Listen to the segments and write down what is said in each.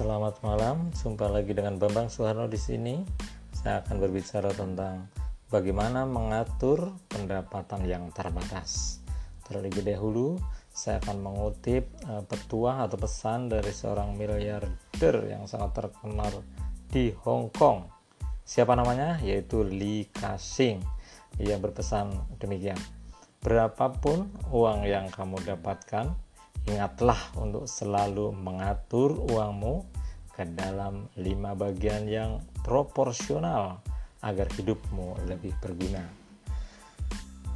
Selamat malam, jumpa lagi dengan Bambang Soeharno di sini. Saya akan berbicara tentang bagaimana mengatur pendapatan yang terbatas. Terlebih dahulu, saya akan mengutip uh, petuah atau pesan dari seorang miliarder yang sangat terkenal di Hong Kong. Siapa namanya? Yaitu Lee Ka-shing. Ia berpesan demikian. Berapapun uang yang kamu dapatkan, Ingatlah untuk selalu mengatur uangmu ke dalam lima bagian yang proporsional agar hidupmu lebih berguna.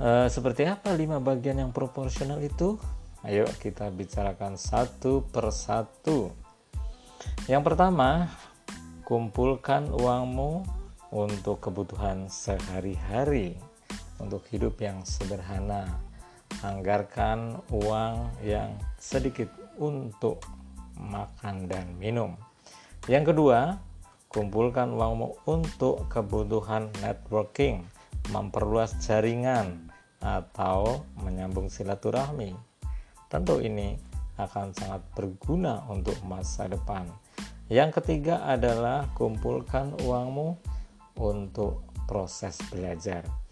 E, seperti apa lima bagian yang proporsional itu? Ayo kita bicarakan satu persatu. Yang pertama, kumpulkan uangmu untuk kebutuhan sehari-hari, untuk hidup yang sederhana, anggarkan uang yang sedikit untuk makan dan minum. Yang kedua, kumpulkan uangmu untuk kebutuhan networking, memperluas jaringan, atau menyambung silaturahmi. Tentu ini akan sangat berguna untuk masa depan. Yang ketiga adalah kumpulkan uangmu untuk proses belajar.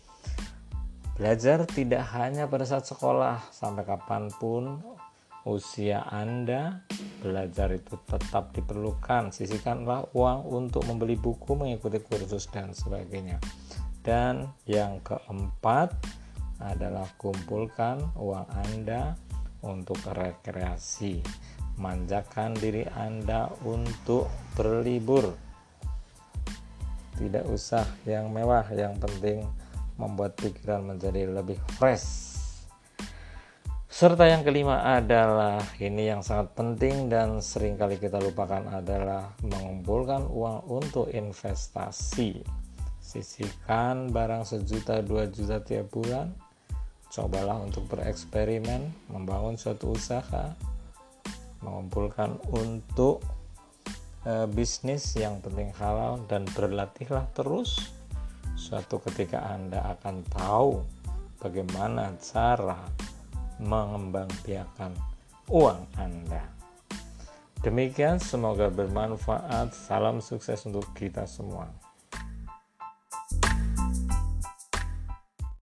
Belajar tidak hanya pada saat sekolah, sampai kapan pun usia Anda, belajar itu tetap diperlukan. Sisihkanlah uang untuk membeli buku, mengikuti kursus, dan sebagainya. Dan yang keempat adalah kumpulkan uang Anda untuk rekreasi. Manjakan diri Anda untuk berlibur. Tidak usah yang mewah, yang penting membuat pikiran menjadi lebih fresh. Serta yang kelima adalah ini yang sangat penting dan sering kali kita lupakan adalah mengumpulkan uang untuk investasi. Sisihkan barang sejuta dua juta tiap bulan. Cobalah untuk bereksperimen, membangun suatu usaha, mengumpulkan untuk e, bisnis yang penting halal dan berlatihlah terus suatu ketika Anda akan tahu bagaimana cara mengembangbiakan uang Anda. Demikian, semoga bermanfaat. Salam sukses untuk kita semua.